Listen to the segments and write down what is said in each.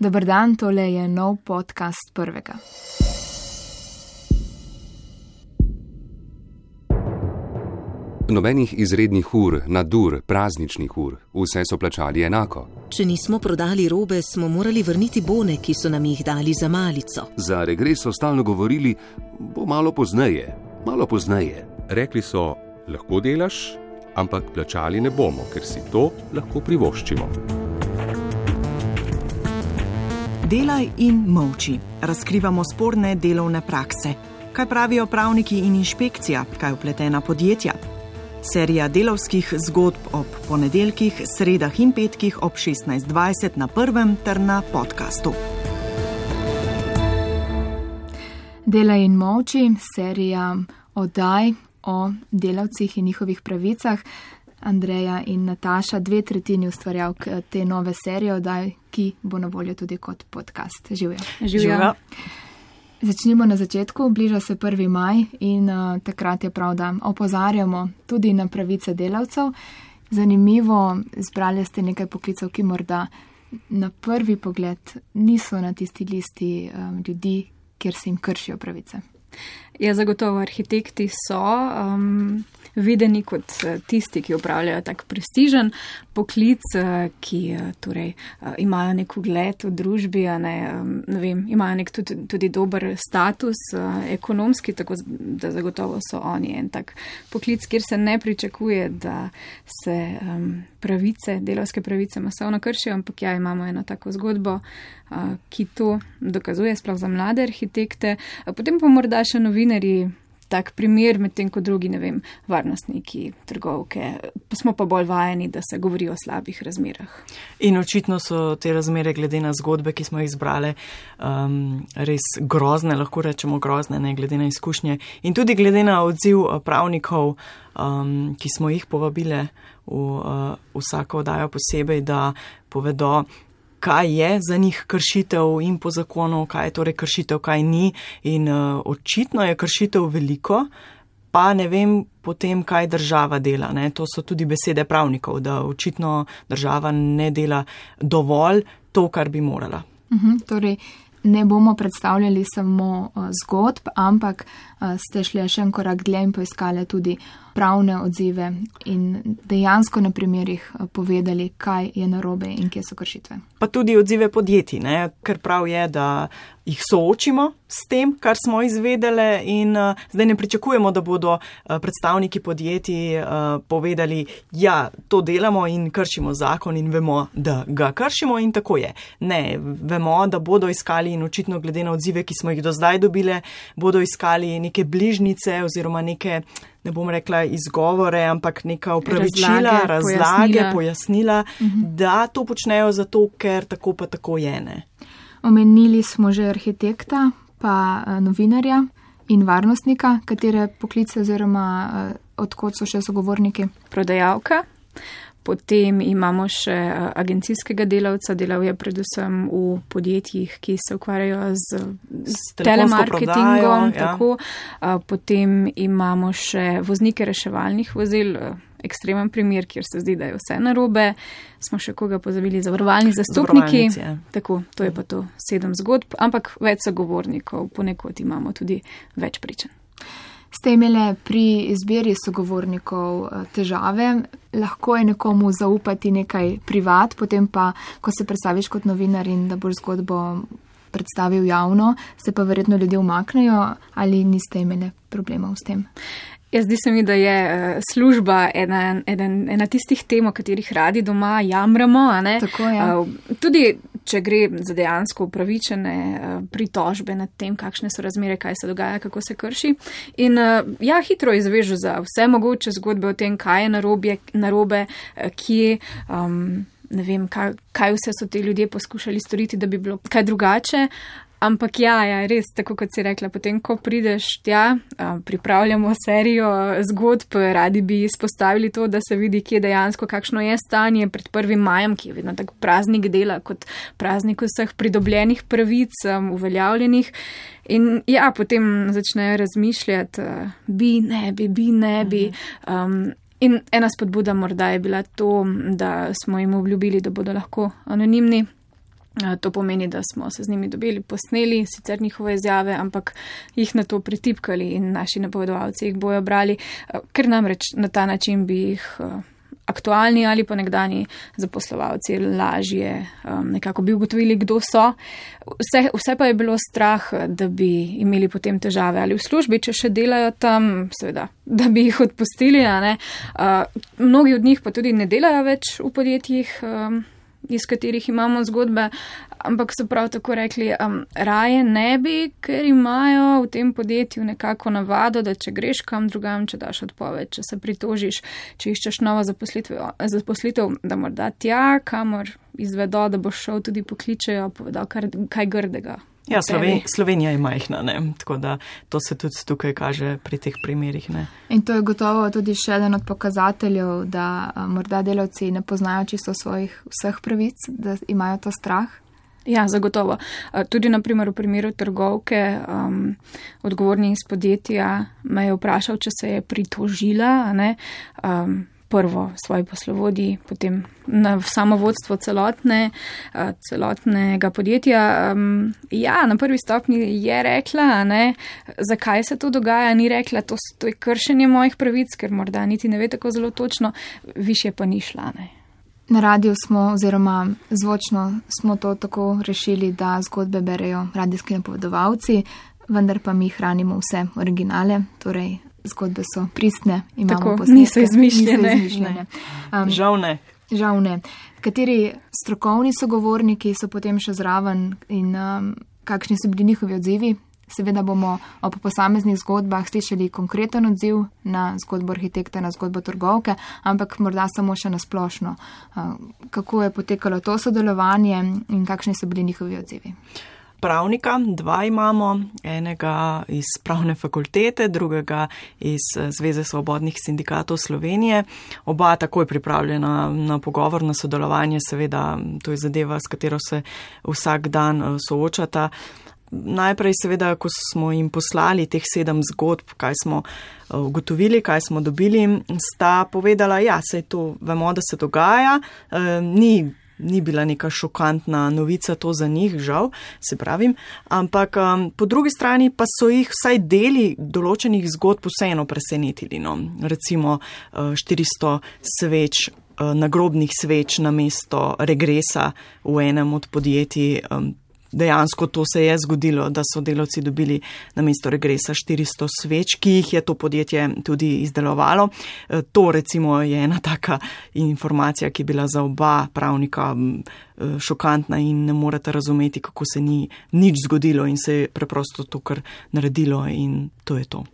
Dobr dan, tole je nov podcast prvega. Nobenih izrednih ur, nadur, prazničnih ur, vse so plačali enako. Če nismo prodali robe, smo morali vrniti bone, ki so nam jih dali za malico. Za regres so stalno govorili, bo malo pozneje, malo pozneje. Rekli so, lahko delaš, ampak plačali ne bomo, ker si to lahko privoščimo. Delaj in molči. Razkrivamo sporne delovne prakse. Kaj pravijo pravniki in inšpekcija, kaj upletena podjetja? Serija delovskih zgodb ob ponedeljkih, sredah in petkih ob 16:20 na prvem ter na podkastu. Dela in molči, serija oddaj o delavcih in njihovih pravicah. Andreja in Nataša, dve tretjini ustvarjalk te nove serije oddaj, ki bo na voljo tudi kot podcast. Živijo. Živijo. Začnimo na začetku, bliža se 1. maj in uh, takrat je prav, da opozarjamo tudi na pravice delavcev. Zanimivo, izbrali ste nekaj poklicev, ki morda na prvi pogled niso na tisti listi um, ljudi, kjer se jim kršijo pravice. Ja, zagotovo arhitekti so um, videni kot tisti, ki upravljajo tak prestižen poklic, ki torej, imajo nek ugled v družbi, ne, ne vem, imajo nek tudi, tudi dober status ekonomski, tako da zagotovo so oni en tak poklic, kjer se ne pričakuje, da se pravice, delovske pravice masovno kršijo, ampak ja, imamo eno tako zgodbo, ki to dokazuje, sploh za mlade arhitekte. Potem pa morda še novinari tak primer, medtem ko drugi, ne vem, varnostniki, trgovke, pa smo pa bolj vajeni, da se govori o slabih razmerah. In očitno so te razmere, glede na zgodbe, ki smo jih izbrali, um, res grozne, lahko rečemo grozne, ne glede na izkušnje. In tudi glede na odziv pravnikov, um, ki smo jih povabile v uh, vsako oddajo posebej, da povedo, kaj je za njih kršitev in po zakonu, kaj je torej kršitev, kaj ni. In uh, očitno je kršitev veliko, pa ne vem potem, kaj država dela. Ne? To so tudi besede pravnikov, da očitno država ne dela dovolj to, kar bi morala. Uh -huh, torej, ne bomo predstavljali samo uh, zgodb, ampak uh, ste šli še en korak dlje in poiskali tudi pravne odzive in dejansko na primerih povedali, kaj je narobe in kje so kršitve. Pa tudi odzive podjetij, ne? ker prav je, da jih soočimo s tem, kar smo izvedeli in uh, zdaj ne pričakujemo, da bodo uh, predstavniki podjetij uh, povedali, ja, to delamo in kršimo zakon in vemo, da ga kršimo in tako je. Ne, vemo, da bodo iskali in očitno glede na odzive, ki smo jih do zdaj dobile, bodo iskali neke bližnice oziroma neke ne bom rekla izgovore, ampak neka upravičila, razlage, razlage pojasnila, pojasnila uh -huh. da to počnejo zato, ker tako pa tako je. Ne. Omenili smo že arhitekta, pa novinarja in varnostnika, katere poklice oziroma odkot so še sogovorniki. Prodajalka. Potem imamo še agencijskega delavca, delal je predvsem v podjetjih, ki se ukvarjajo z, z telemarketingom. Ja. Potem imamo še voznike reševalnih vozil, ekstremen primer, kjer se zdi, da je vse narobe. Smo še koga pozabili, zavarovalni zastopniki. Tako, to je pa to sedem zgodb, ampak več sogovornikov, ponekod imamo tudi več pričanj. Ste imeli pri izbiri sogovornikov težave, lahko je nekomu zaupati nekaj privat, potem pa, ko se predstaviš kot novinar in da boš zgodbo predstavil javno, se pa verjetno ljudje umaknejo ali niste imeli problemov s tem? Jaz zdi se mi, da je služba ena, ena, ena tistih tem, o katerih radi doma jamramo. Tako, ja. Tudi če gre za dejansko upravičene pritožbe nad tem, kakšne so razmere, kaj se dogaja, kako se krši. In ja, hitro izvežu za vse mogoče zgodbe o tem, kaj je narobe, narobe kje. Um, Ne vem, kaj, kaj vse so ti ljudje poskušali storiti, da bi bilo kaj drugače. Ampak ja, ja, res, tako kot si rekla, potem, ko prideš tja, pripravljamo serijo zgodb, radi bi izpostavili to, da se vidi, kje dejansko, kakšno je stanje pred 1. majem, ki je vedno tako praznik dela, kot praznik vseh pridobljenih pravic, uveljavljenih. In ja, potem začnejo razmišljati, bi, ne bi, bi, ne bi. Um, in ena spodbuda morda je bila to, da smo jim obljubili, da bodo lahko anonimni. To pomeni, da smo se z njimi dobili, posneli sicer njihove izjave, ampak jih na to pritipkali in naši napovedovalci jih bojo brali, ker namreč na ta način bi jih aktualni ali pa nekdani zaposlovalci lažje um, nekako bi ugotovili, kdo so. Vse, vse pa je bilo strah, da bi imeli potem težave ali v službi, če še delajo tam, seveda, da bi jih odpustili. Uh, mnogi od njih pa tudi ne delajo več v podjetjih. Um, iz katerih imamo zgodbe, ampak so prav tako rekli, um, raje ne bi, ker imajo v tem podjetju nekako navado, da če greš kam drugam, če daš odpoved, če se pritožiš, če iščeš novo zaposlitev, da morda tja, kamor izvedo, da boš šel, tudi pokličejo, povedal kar, kaj grdega. Ja, Sloven, Slovenija je majhna, ne? tako da to se tudi tukaj kaže pri teh primerih. Ne? In to je gotovo tudi še eden od pokazateljev, da a, morda delavci ne poznajo čisto svojih vseh pravic, da imajo to strah. Ja, zagotovo. Tudi naprimer v primeru trgovke, um, odgovorni iz podjetja me je vprašal, če se je pritožila. Um, prvo svoji poslovodji, potem na samo vodstvo celotne, eh, celotnega podjetja. Ja, na prvi stopni je rekla, ne, zakaj se to dogaja, ni rekla, to, to je kršenje mojih pravic, ker morda niti ne ve tako zelo točno, više pa ni šla. Ne. Na radiju smo, oziroma zvočno smo to tako rešili, da zgodbe berejo radijski napovedovalci, vendar pa mi hranimo vse originale, torej zgodbe so pristne, imamo posnetke. Niso izmišljene. Niso izmišljene. Um, žal ne. Žal ne. Kateri strokovni sogovorniki so potem še zraven in um, kakšni so bili njihovi odzivi? Seveda bomo ob posameznih zgodbah slišali konkreten odziv na zgodbo arhitekta, na zgodbo trgovke, ampak morda samo še nasplošno. Uh, kako je potekalo to sodelovanje in kakšni so bili njihovi odzivi? Pravnika, dva imamo, enega iz pravne fakultete, drugega iz eh, Zveze svobodnih sindikatov Slovenije. Oba takoj pripravljena na pogovor, na sodelovanje, seveda to je zadeva, s katero se vsak dan eh, soočata. Najprej, seveda, ko smo jim poslali teh sedem zgodb, kaj smo eh, ugotovili, kaj smo dobili, sta povedala, ja, sej to vemo, da se dogaja, ni ni bila neka šokantna novica to za njih, žal, se pravim, ampak um, po drugi strani pa so jih vsaj deli določenih zgodb vseeno presenetili. No. Recimo uh, 400 sveč. Uh, nagrobnih sveč na mesto regresa v enem od podjetij, um, dejansko to se je zgodilo, da so delavci dobili na mesto regresa 400 sveč, ki jih je to podjetje tudi izdelovalo. E, to recimo je ena taka informacija, ki je bila za oba pravnika e, šokantna in ne morete razumeti, kako se ni nič zgodilo in se je preprosto to kar naredilo in to je to.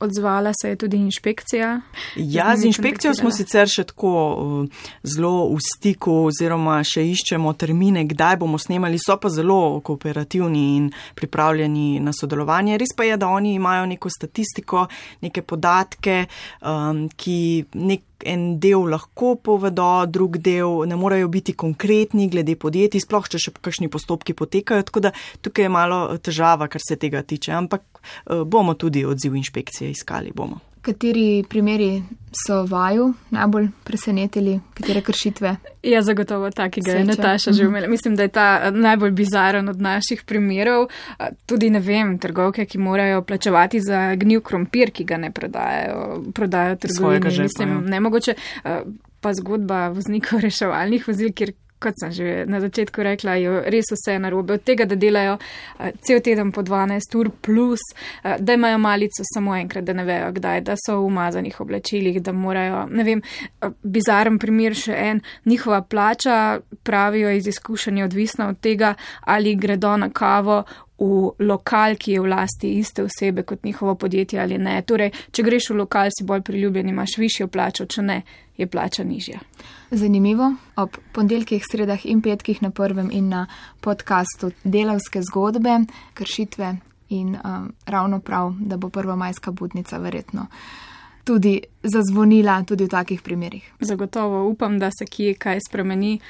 Odzvala se je tudi inšpekcija. Ja, z inšpekcijo smo sicer še tako uh, zelo v stiku oziroma še iščemo termine, kdaj bomo snemali. So pa zelo kooperativni in pripravljeni na sodelovanje. Res pa je, da oni imajo neko statistiko, neke podatke, um, ki nek en del lahko povedo, drug del ne morejo biti konkretni glede podjetij, sploh če še kakšni postopki potekajo, tako da tukaj je malo težava, kar se tega tiče, ampak eh, bomo tudi odziv inšpekcije iskali. Bomo. Kateri primeri so vaju najbolj presenetili, katere kršitve? Ja, zagotovo ta, ki ga je Nataša že umela. Mhm. Mislim, da je ta eh, najbolj bizaren od naših primerov. Eh, tudi, ne vem, trgovke, ki morajo plačevati za gnil krompir, ki ga ne prodajajo, prodajajo trgovine. Mislim, ja. nemogoče. Eh, pa zgodba voznikov reševalnih vozil, kjer kot sem že na začetku rekla, je res vse narobe. Od tega, da delajo uh, cel teden po 12 ur, plus, uh, da imajo malico samo enkrat, da ne vejo, kdaj, da so v umazanih oblačilih, da morajo, ne vem, uh, bizaren primer še en, njihova plača, pravijo iz izkušenja, odvisna od tega, ali gredo na kavo v lokal, ki je v lasti iste osebe kot njihovo podjetje ali ne. Torej, če greš v lokal, si bolj priljubljen, imaš višjo plačo, če ne, je plača nižja. Zanimivo, ob ponedeljkih, sredah in petkih na prvem in na podkastu delavske zgodbe, kršitve in um, ravno prav, da bo prva majska budnica verjetno tudi zazvonila tudi v takih primerih. Zagotovo upam, da se kje kaj spremeni.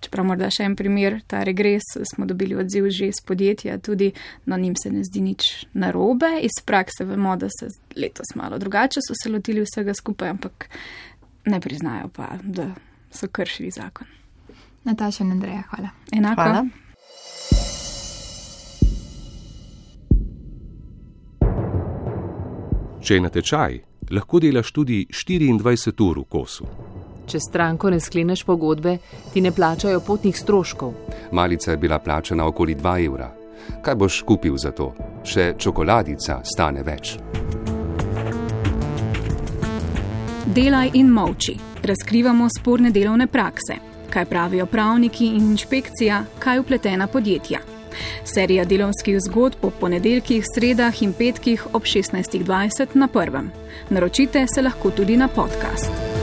Čeprav morda še en primer, ta regres smo dobili odziv že iz podjetja, tudi no njim se ne zdi nič narobe. Iz prakse vemo, da se letos malo drugače so se lotili vsega skupaj, ampak ne priznajo pa, da so kršili zakon. Nataša in Andreja, hvala. Enako. Hvala. Če je na tečaj, lahko delaš tudi 24 ur v kosu. Če stranko ne skleneš pogodbe, ti ne plačajo potnih stroškov. Malica je bila plačana okoli 2 evra. Kaj boš kupil za to? Še čokoladica stane več. Delaj in molči. Razkrivamo sporne delovne prakse. Kaj pravijo pravniki in inšpekcija, kaj upletena podjetja. Serija delovskih zgodb po ponedeljkih, sredah in petkih ob 16.20 na prvem. Naročite se lahko tudi na podcast.